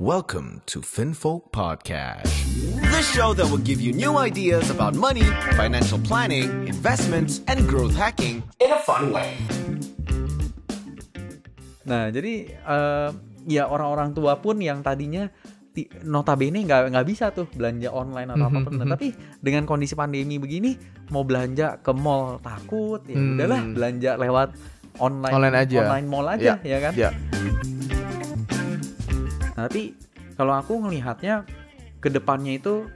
Welcome to FinFolk Podcast, the show that will give you new ideas about money, financial planning, investments, and growth hacking in a fun way. Nah, jadi eh, ya orang-orang tua pun yang tadinya notabene nggak nggak bisa tuh belanja online atau apa pun. Nah, tapi dengan kondisi pandemi begini, mau belanja ke mall takut, ya Hmm. udahlah belanja lewat online, Online aja. online mall aja, ya kan? Ya. Nah, tapi kalau aku ngelihatnya ke depannya itu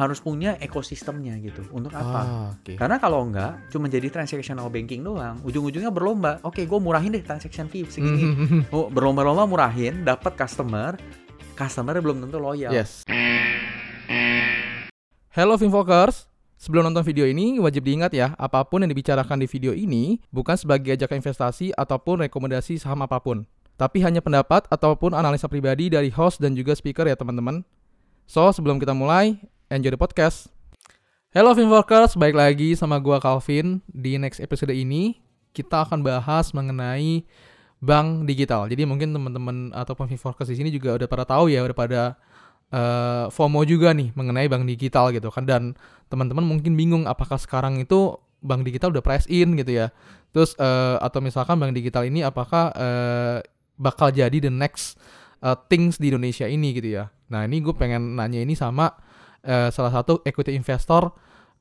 harus punya ekosistemnya gitu. Untuk apa? Ah, oke. Karena kalau enggak, cuma jadi transactional banking doang, ujung-ujungnya berlomba. Oke, gue murahin deh transaction fee segini. Oh, berlomba-lomba murahin, dapat customer, customer belum tentu loyal. Yes. Hello Finfokers. Sebelum nonton video ini, wajib diingat ya, apa pun yang dibicarakan di video ini bukan sebagai ajakan investasi ataupun rekomendasi saham apa pun. Tapi hanya pendapat ataupun analisa pribadi dari host dan juga speaker ya teman-teman. So, sebelum kita mulai, enjoy the podcast. Hello Finfokers, baik lagi sama gua Calvin. Di next episode ini, kita akan bahas mengenai bank digital. Jadi mungkin teman-teman ataupun Finfokers di sini juga udah pada tahu ya, udah pada eh, FOMO juga nih mengenai bank digital gitu kan dan teman-teman mungkin bingung apakah sekarang itu bank digital udah price in gitu ya terus eh, atau misalkan bank digital ini apakah eh, bakal jadi the next eh, things di Indonesia ini gitu ya nah ini gue pengen nanya ini sama eh, salah satu equity investor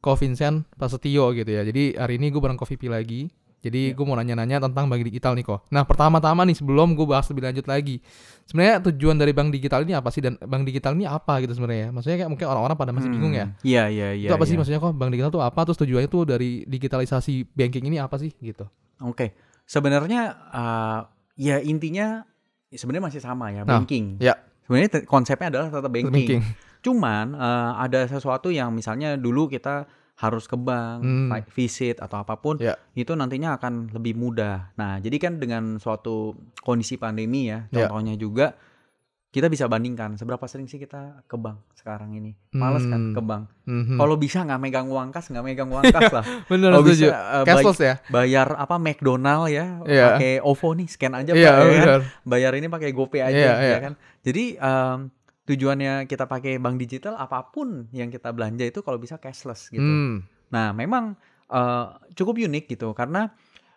Ko Vincent Prasetyo gitu ya jadi hari ini gue bareng Ko VP lagi jadi gue mau nanya-nanya tentang bank digital nih kok. Nah pertama-tama nih sebelum gue bahas lebih lanjut lagi, sebenarnya tujuan dari bank digital ini apa sih dan bank digital ini apa gitu sebenarnya? Maksudnya kayak mungkin orang-orang pada masih bingung ya. Iya, iya, iya. itu apa sih iya. maksudnya kok bank digital itu apa? Terus tujuannya tuh dari digitalisasi banking ini apa sih gitu? Oke. Sebenarnya uh, ya intinya sebenarnya masih sama ya, Nah, banking. ya. Sebenarnya konsepnya adalah tetap banking. Banking. Cuman eh, ada sesuatu yang misalnya dulu kita harus ke bank, Hmm. vi- visit atau apa pun, Ya. itu nantinya akan lebih mudah. Nah, jadi kan dengan suatu kondisi pandemi ya, Ya. contohnya juga kita bisa bandingkan seberapa sering sih kita ke bank sekarang ini. Males kan Hmm. ke bank. Mhm. Kalau bisa nggak megang uang kas, nggak megang uang kas lah. Bener Kalau bisa bay- Cashless ya? bayar apa McDonald ya, Iya. pakai OVO nih, scan aja Iya Pak, ya kan? bayar ini pakai GoPay aja Iya, ya iya. kan. Jadi em, tujuannya kita pakai bank digital apa pun yang kita belanja itu kalau bisa cashless gitu. Hmm. Nah, memang eh, cukup unik gitu karena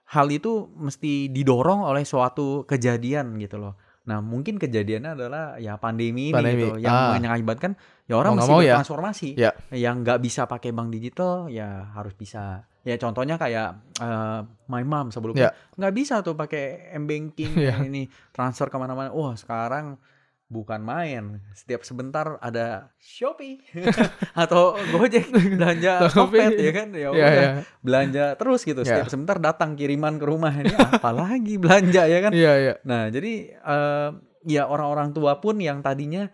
hal itu mesti didorong oleh suatu kejadian gitu loh. Nah, mungkin kejadiannya adalah ya pandemi, Pandemi, ini gitu yang ah. mengakibatkan ya orang Mau mesti mau ya. bertransformasi. Ya. Yang nggak bisa pakai bank digital ya harus bisa. Ya contohnya kayak eh, my mom sebelumnya Ya. nggak bisa tuh pakai m banking Ya. ini transfer ke mana-mana. Wah sekarang bukan main. Setiap sebentar ada Shopee atau Gojek belanja. Tokped ya kan. Ya Iya, udah iya. belanja terus gitu. Ya. Setiap sebentar datang kiriman ke rumah ini apalagi belanja ya kan. Iya, iya. Nah jadi eh, ya orang-orang tua pun yang tadinya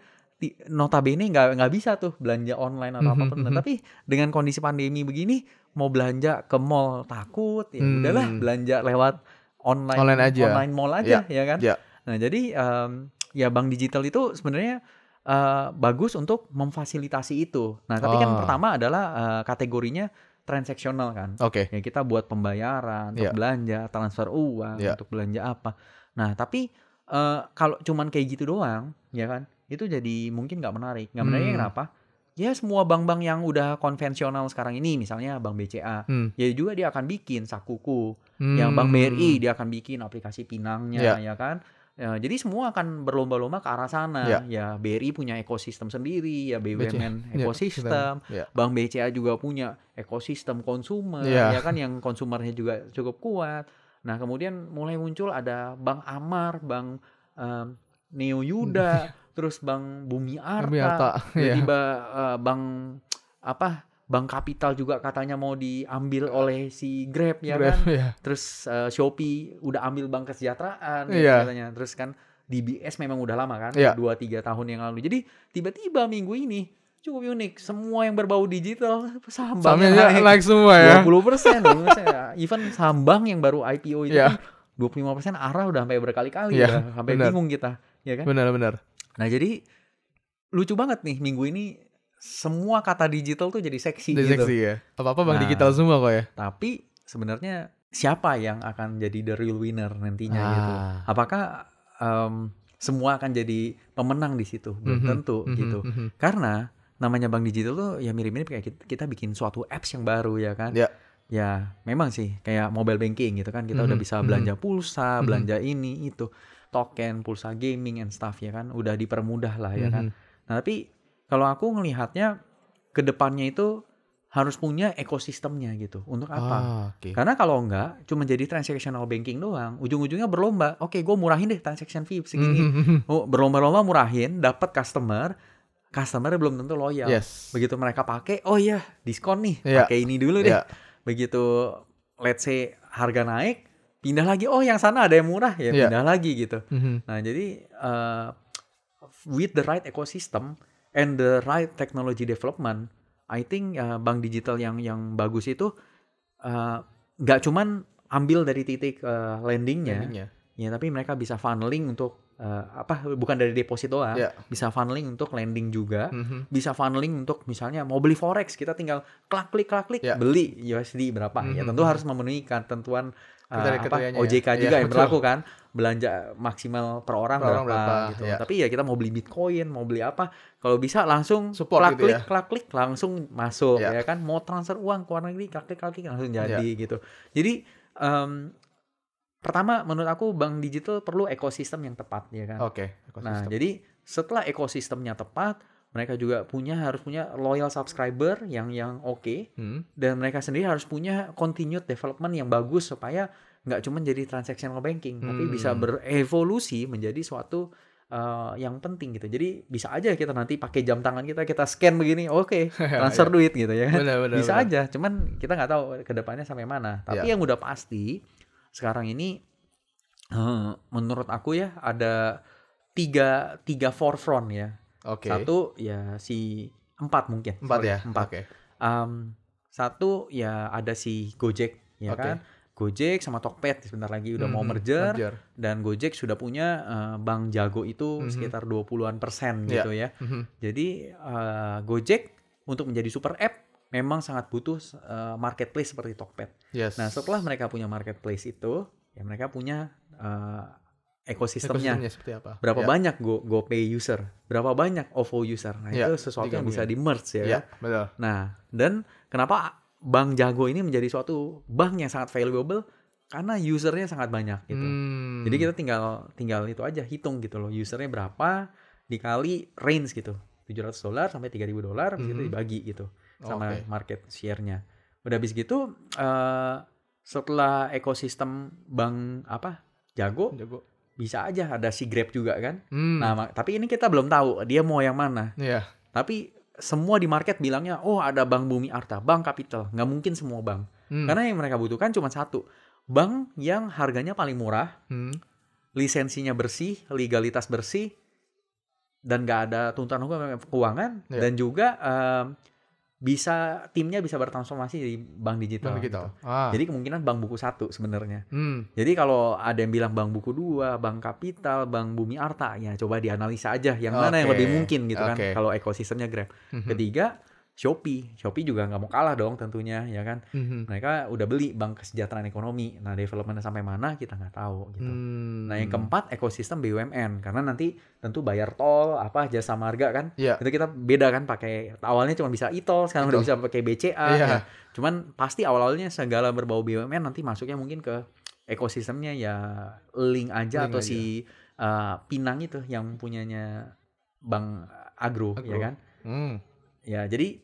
notabene nggak nggak bisa tuh belanja online atau apa pun. Nah, mhm. tapi dengan kondisi pandemi begini mau belanja ke mall takut ya Hmm. udahlah belanja lewat online Online aja. online mall aja ya kan. ya. Nah jadi em, ya bank digital itu sebenarnya eh, bagus untuk memfasilitasi itu. Nah tapi kan Ah. pertama adalah eh, kategorinya transaksional kan. Oke. Ya kita buat pembayaran, untuk Iya. belanja, transfer uang, Iya. untuk belanja apa. Nah, tapi eh, kalau cuman kayak gitu doang, ya kan? Itu jadi mungkin nggak menarik. Nggak menariknya Hmm. kenapa? Ya semua bank-bank yang udah konvensional sekarang ini, misalnya Bank BCA, Hmm. ya juga dia akan bikin sakuku. Yang Bank Hmm. BRI dia akan bikin aplikasi pinangnya, Iya. ya kan? Ya, jadi semua akan berlomba-lomba ke arah sana. Iya. Ya BRI punya ekosistem sendiri, ya BUMN Iya, ekosistem. Iya. Bank BCA juga punya ekosistem konsumer, Iya. ya kan yang konsumernya juga cukup kuat. Nah kemudian mulai muncul ada Bank Amar, Bank em, Neo Yuda, terus Bank Bumi Arta, Bumi Arta, tiba-tiba eh, Bank apa? Bank Kapital juga katanya mau diambil oleh si Grab ya Grab, kan. iya. Terus eh, Shopee udah ambil Bank Kesejahteraan Iya. katanya. Terus kan DBS memang udah lama kan, Iya. dua tiga tahun yang lalu. Jadi tiba-tiba minggu ini cukup unik. Semua yang berbau digital saham Sahamnya banknya naik semua ya. 20 persen. Even saham bank yang baru IPO itu Iya. kan 25 persen arah udah sampai berkali-kali Iya, udah sampai benar. bingung kita, ya kan? Benar-benar. Nah jadi lucu banget nih minggu ini semua kata digital tuh jadi seksi Dari gitu. seksi ya. Apa-apa bank Nah. digital semua kok ya. Tapi sebenarnya siapa yang akan jadi the real winner nantinya gitu? Ah. Apakah em, semua akan jadi pemenang di situ belum Mhm, tentu mhm, gitu mhm. karena namanya bank digital tuh ya mirip-mirip kayak kita, kita bikin suatu apps yang baru ya kan Ya. ya memang sih kayak mobile banking gitu kan kita udah Mhm, bisa mhm. belanja pulsa Mhm. belanja ini itu token pulsa gaming and stuff ya kan udah dipermudah lah ya kan Mhm. nah tapi kalau aku ngelihatnya ke depannya itu harus punya ekosistemnya gitu untuk apa Ah, oke. karena kalau enggak cuma jadi transactional banking doang ujung-ujungnya berlomba oke gue murahin deh transaction fee segini oh berlomba-lomba murahin dapat customer customer belum tentu loyal Yes. begitu mereka pakai oh iya diskon nih Iya. pakai ini dulu deh Iya. begitu let's say harga naik pindah lagi oh yang sana ada yang murah ya Iya. pindah lagi gitu Mhm. nah jadi uh, with the right ecosystem and the right technology development I think uh, bank digital yang yang bagus itu uh, nggak cuman ambil dari titik uh, landingnya Endingnya. ya tapi mereka bisa funneling untuk uh, apa bukan dari deposit doang Iya. bisa funneling untuk lending juga Mhm. bisa funneling untuk misalnya mau beli forex kita tinggal klak klik klak klik Ya. beli USD berapa ya Mhm. tentu harus memenuhi ketentuan uh, apa Kriteria-kriterianya ya. OJK Iya, juga yang betul. berlaku kan belanja maksimal per orang Per orang berapa, berapa, gitu ya. tapi ya kita mau beli bitcoin mau beli apa kalau bisa langsung Support klak gitu klik ya. klak klik langsung masuk Ya. ya kan mau transfer uang ke luar negeri klak klik klak klik langsung Ya. jadi gitu jadi em, pertama menurut aku bank digital perlu ekosistem yang tepat ya kan Oke. Nah, ekosistem. jadi setelah ekosistemnya tepat, mereka juga punya harus punya loyal subscriber yang yang oke Hmm. dan mereka sendiri harus punya continued development yang bagus supaya nggak cuma jadi transactional banking, tapi Hmm. bisa berevolusi menjadi suatu uh, yang penting gitu. Jadi bisa aja kita nanti pakai jam tangan kita kita scan begini, oke transfer duit gitu ya. kan. Benar, benar, bisa benar. aja, cuman kita nggak tahu ke depannya sampai mana. Tapi Ya. yang udah pasti sekarang ini eh, menurut aku ya ada tiga tiga forefront ya. Oke. Satu ya si empat mungkin. Empat Sorry, ya. Empat. Oke. Um, satu ya ada si Gojek ya Oke. kan. Gojek sama Tokped sebentar lagi udah mau Mhm, merger, merger. dan Gojek sudah punya eh, bank jago itu Mhm. sekitar 20-an persen Iya. gitu ya. Mhm. Jadi eh, Gojek untuk menjadi super app memang sangat butuh eh, marketplace seperti Tokped. Yes. Nah, setelah mereka punya marketplace itu, ya mereka punya eh, ekosistemnya. ekosistemnya seperti apa? Berapa Ya. banyak Go GoPay user, berapa banyak OVO user. Nah, Ya, itu sesuatu yang bisa di digabungin. merge ya. Ya, kan? betul. Nah, dan kenapa Bank Jago ini menjadi suatu bank yang sangat valuable karena usernya sangat banyak gitu. Hmm. Jadi kita tinggal tinggal itu aja hitung gitu loh, usernya berapa dikali range gitu. 700 dolar sampai 3000 dolar habis itu dibagi gitu sama Oke. market share-nya. Udah habis gitu eh setelah ekosistem bank apa? Jago jago. bisa aja ada si Grab juga kan. Hmm. Nah, tapi ini kita belum tahu dia mau yang mana. Iya. Tapi semua di market bilangnya, oh ada Bank Bumi Arta, Bank Capital. Nggak mungkin semua bank. Hmm. Karena yang mereka butuhkan cuma satu. Bank yang harganya paling murah, Hmm. lisensinya bersih, legalitas bersih, dan nggak ada tuntutan hukum keuangan, Iya. dan juga bisa timnya bisa bertransformasi di bank digital. Bank digital. gitu. Ah. Jadi kemungkinan bank buku satu sebenarnya. Hmm. Jadi kalau ada yang bilang bank buku dua, bank kapital, bank bumi arta, ya coba dianalisa aja yang mana yang lebih mungkin gitu kan. Oke. Kalau ekosistemnya Grab. Mhm. Ketiga, Shopee. Shopee juga nggak mau kalah dong tentunya, ya kan. Mhm. Mereka udah beli bank kesejahteraan ekonomi. Nah, developmentnya sampai mana kita nggak tahu gitu. Hmm. Nah, yang keempat ekosistem BUMN karena nanti tentu bayar tol apa jasa marga kan. Iya. Itu kita beda kan pakai awalnya cuma bisa e-tol, sekarang udah bisa pakai BCA. Iya. ya. Cuman pasti awal-awalnya segala berbau BUMN nanti masuknya mungkin ke ekosistemnya ya link aja Link atau aja. si uh, Pinang itu yang punyanya Bank Agro, Agro. ya kan. Hmm. Ya, jadi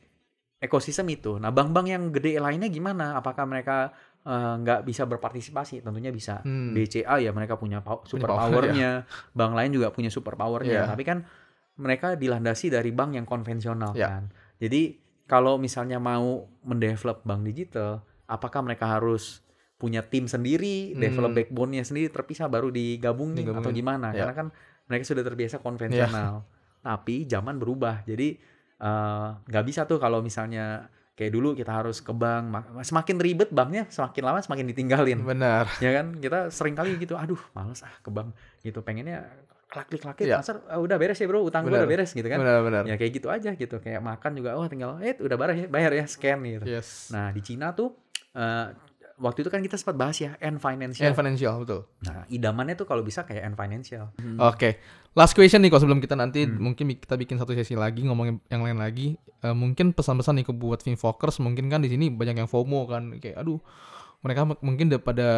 ekosistem itu. Nah, bank-bank yang gede lainnya gimana? Apakah mereka uh, nggak bisa berpartisipasi? Tentunya bisa. Hmm. BCA ya mereka punya super power, powernya, bank lain juga punya super powernya. Iya. Tapi kan mereka dilandasi dari bank yang konvensional Iya. kan. Jadi kalau misalnya mau mendevelop bank digital, apakah mereka harus punya tim sendiri, Hmm. develop backbone-nya sendiri terpisah baru digabungin, Digabungin. atau gimana? Iya. Karena kan mereka sudah terbiasa konvensional. Tapi zaman berubah. Jadi eh, nggak bisa tuh kalau misalnya kayak dulu kita harus ke bank, ma- semakin ribet banknya semakin lama semakin ditinggalin Benar. ya kan kita sering kali gitu aduh males ah ke bank gitu pengennya klak klik klak klik Iya. transfer ah, udah beres ya bro utang gue udah beres gitu kan Benar, benar. ya kayak gitu aja gitu kayak makan juga oh tinggal eh udah bayar ya bayar ya scan gitu Yes. nah di Cina tuh eh, waktu itu kan kita sempat bahas ya N financial. And financial, betul. Nah, idamannya tuh kalau bisa kayak N financial. Oke, last question nih kok sebelum kita nanti mungkin bi- kita bikin satu sesi lagi ngomongin yang lain lagi. Eh, mungkin pesan-pesan nih ke buat Finfokers mungkin kan di sini banyak yang FOMO kan kayak aduh mereka mungkin udah pada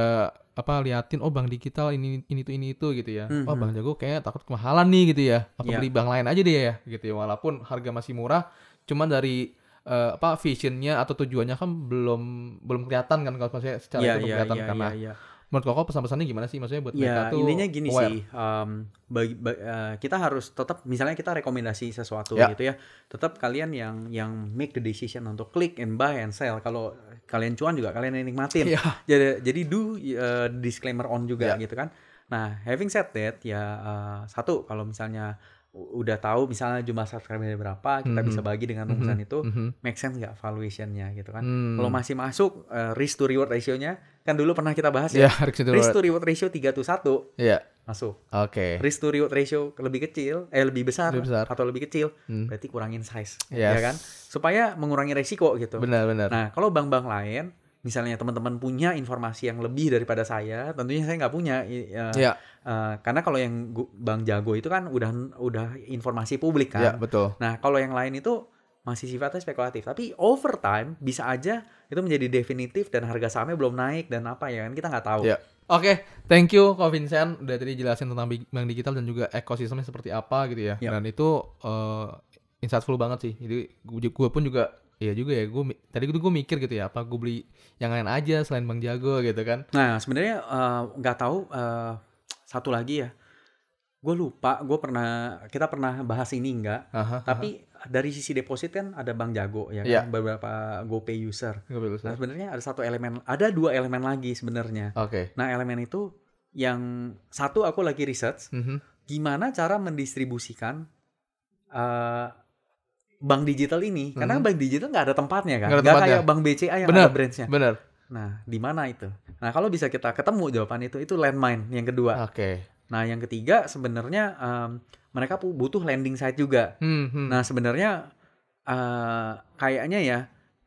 apa liatin oh bank digital ini ini tuh ini itu gitu ya. Oh bank jago kayak takut kemahalan nih gitu ya. Apa Iya. beli bank lain aja deh ya gitu ya. Walaupun harga masih murah, cuman dari eh, apa visionnya atau tujuannya kan belum belum kelihatan kan kalau maksudnya secara Iya, itu belum iya, kelihatan iya, karena iya, iya. menurut koko pesan-pesannya gimana sih maksudnya buat mereka Ya tuh intinya gini aware? sih, um, bagi, ba- eh, kita harus tetap misalnya kita rekomendasi sesuatu Ya. gitu ya, tetap kalian yang yang make the decision untuk click and buy and sell. Kalau kalian cuan juga kalian yang nikmatin. Iya. Jadi jadi do uh, disclaimer on juga Ya. gitu kan. Nah having said that ya uh, satu kalau misalnya udah tahu misalnya jumlah subscriber berapa kita Mhm. bisa bagi dengan rumusan itu Mhm. make sense nggak valuationnya gitu kan. Hmm. Kalau masih masuk uh, risk to reward ratio-nya kan dulu pernah kita bahas ya. ya risk to Risk reward. to reward ratio 3 to 1 Iya. masuk. Oke. Risk to reward ratio lebih kecil, eh lebih besar, Lebih besar. atau lebih kecil, Hmm. berarti kurangin size, Yes. ya kan? Supaya mengurangi resiko gitu. Benar benar. Nah, kalau bank-bank lain, misalnya teman-teman punya informasi yang lebih daripada saya, tentunya saya nggak punya. i- ya, Iya. eh, karena kalau yang bank jago itu kan udah udah informasi publik kan. betul. Nah, kalau yang lain itu masih sifatnya spekulatif. Tapi over time bisa aja itu menjadi definitif dan harga sahamnya belum naik dan apa ya kan kita nggak tahu. Iya. Oke, thank you Ko Vincent udah tadi jelasin tentang bank digital dan juga ekosistemnya seperti apa gitu ya. Iya. Dan itu eh, insightful banget sih. Jadi gue pun juga Iya juga ya, gue tadi itu gue mikir gitu ya, apa gue beli yang lain aja selain Bang Jago gitu kan? Nah, sebenarnya eh, nggak tahu eh, satu lagi ya. Gue lupa, gue pernah kita pernah bahas ini enggak. Aha, Tapi dari sisi deposit kan ada Bank Jago ya kan, Iya. beberapa GoPay user. Gue beli Nah, sebenarnya ada satu elemen, ada dua elemen lagi sebenarnya. Oke. Nah, elemen itu yang satu aku lagi research Mhm. gimana cara mendistribusikan eh, bank digital ini. Karena Mhm. bank digital nggak ada tempatnya kan, Nggak kayak bank BCA yang Benar. ada branchnya. Bener. Nah, di mana itu? Nah, kalau bisa kita ketemu jawaban itu, itu landmine yang kedua. Oke. Nah, yang ketiga sebenarnya em, mereka butuh landing site juga. Hmm, hmm. Nah, sebenarnya eh, kayaknya ya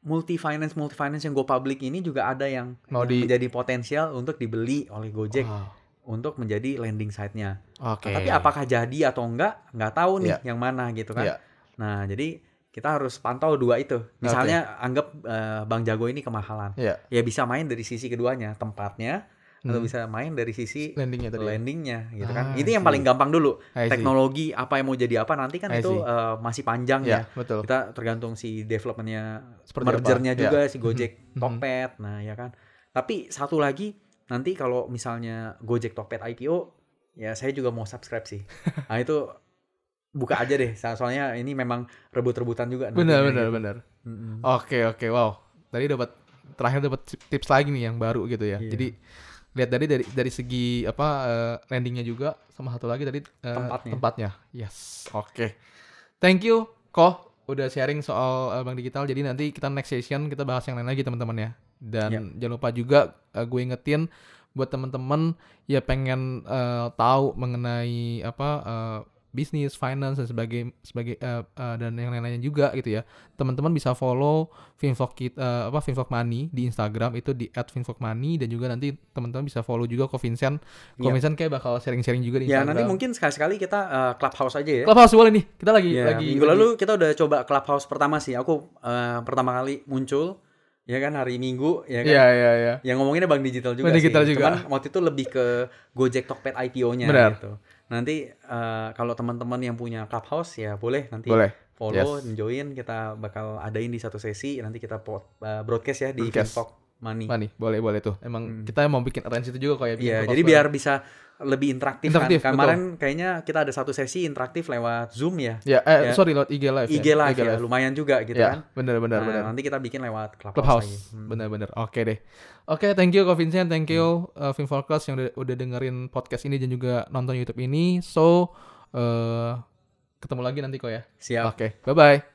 multi finance multi finance yang go public ini juga ada yang, Mau yang di- menjadi potensial untuk dibeli oleh Gojek Wow. untuk menjadi landing site-nya. Oke. Nah, tapi apakah jadi atau enggak? Nggak tahu nih Iya. yang mana gitu kan. Iya. Nah, jadi kita harus pantau dua itu. Misalnya anggap eh, Bang Jago ini kemahalan. Iya. Ya bisa main dari sisi keduanya, tempatnya atau Hmm. bisa main dari sisi Landingnya tadi. ya? landingnya gitu Ah, kan. Itu yang paling gampang dulu. Teknologi apa yang mau jadi apa nanti kan itu eh, masih panjang Iya, ya. betul. Kita tergantung si developmentnya, mergernya apa? juga Iya. si Gojek, Mhm. Tokped, nah ya kan. Tapi satu lagi nanti kalau misalnya Gojek Tokped IPO, ya saya juga mau subscribe sih. Nah itu buka aja deh. So- Soalnya ini memang rebut-rebutan juga. Benar, benar, gitu. benar. Mm-mm. Oke, oke, wow. Tadi dapat terakhir dapat tips lagi nih yang baru gitu ya. Iya. Jadi lihat dari dari dari segi apa eh, landingnya juga sama satu lagi tadi eh, Tempatnya. Yes. Oke. Thank you Ko udah sharing soal eh, bank digital. Jadi nanti kita next session kita bahas yang lain lagi teman-teman ya. Dan Iya. jangan lupa juga eh, gue ingetin buat teman-teman ya pengen eh, tahu mengenai apa eh, bisnis, finance dan sebagai sebagai eh, eh, dan yang lain-lainnya juga gitu ya. Teman-teman bisa follow Finvok kita eh, apa Finvok Money di Instagram itu di @finvokmoney dan juga nanti teman-teman bisa follow juga Ko Vincent. Ko Iya. Vincent kayak bakal sharing-sharing juga di Ya Instagram. nanti mungkin sekali-sekali kita eh, clubhouse aja ya. Clubhouse boleh nih. Kita lagi Ya, lagi minggu lagi- lalu kita udah coba clubhouse pertama sih. Aku eh, pertama kali muncul ya kan hari Minggu ya kan. Iya, iya, iya. Yang ngomonginnya Bank Digital juga Bank sih. Digital juga. Cuman waktu itu lebih ke Gojek Tokped IPO-nya Benar. gitu. Nanti eh, kalau teman-teman yang punya clubhouse ya boleh nanti Boleh. follow, Yes. join kita bakal adain di satu sesi nanti kita eh, broadcast ya di Broadcast. Fintalk Money. Money, boleh boleh tuh. Emang kita mau bikin arrange itu juga kayak Iya, jadi biar bisa lebih interaktif, Interaktif, kan. Kemarin kayaknya kita ada satu sesi interaktif lewat Zoom ya. Ya, eh, Ya. sorry lewat IG live. IG ya. live ya, lumayan juga gitu Ya, kan. benar benar Nah, benar. Nanti kita bikin lewat Clubhouse, Clubhouse. lagi. Hmm. Benar-benar. Oke deh. Oke, thank you Ko Vincent, thank you uh, Finfocus yang udah, udah dengerin podcast ini dan juga nonton YouTube ini. So, eh ketemu lagi nanti kok ya. Siap. Oke, bye bye.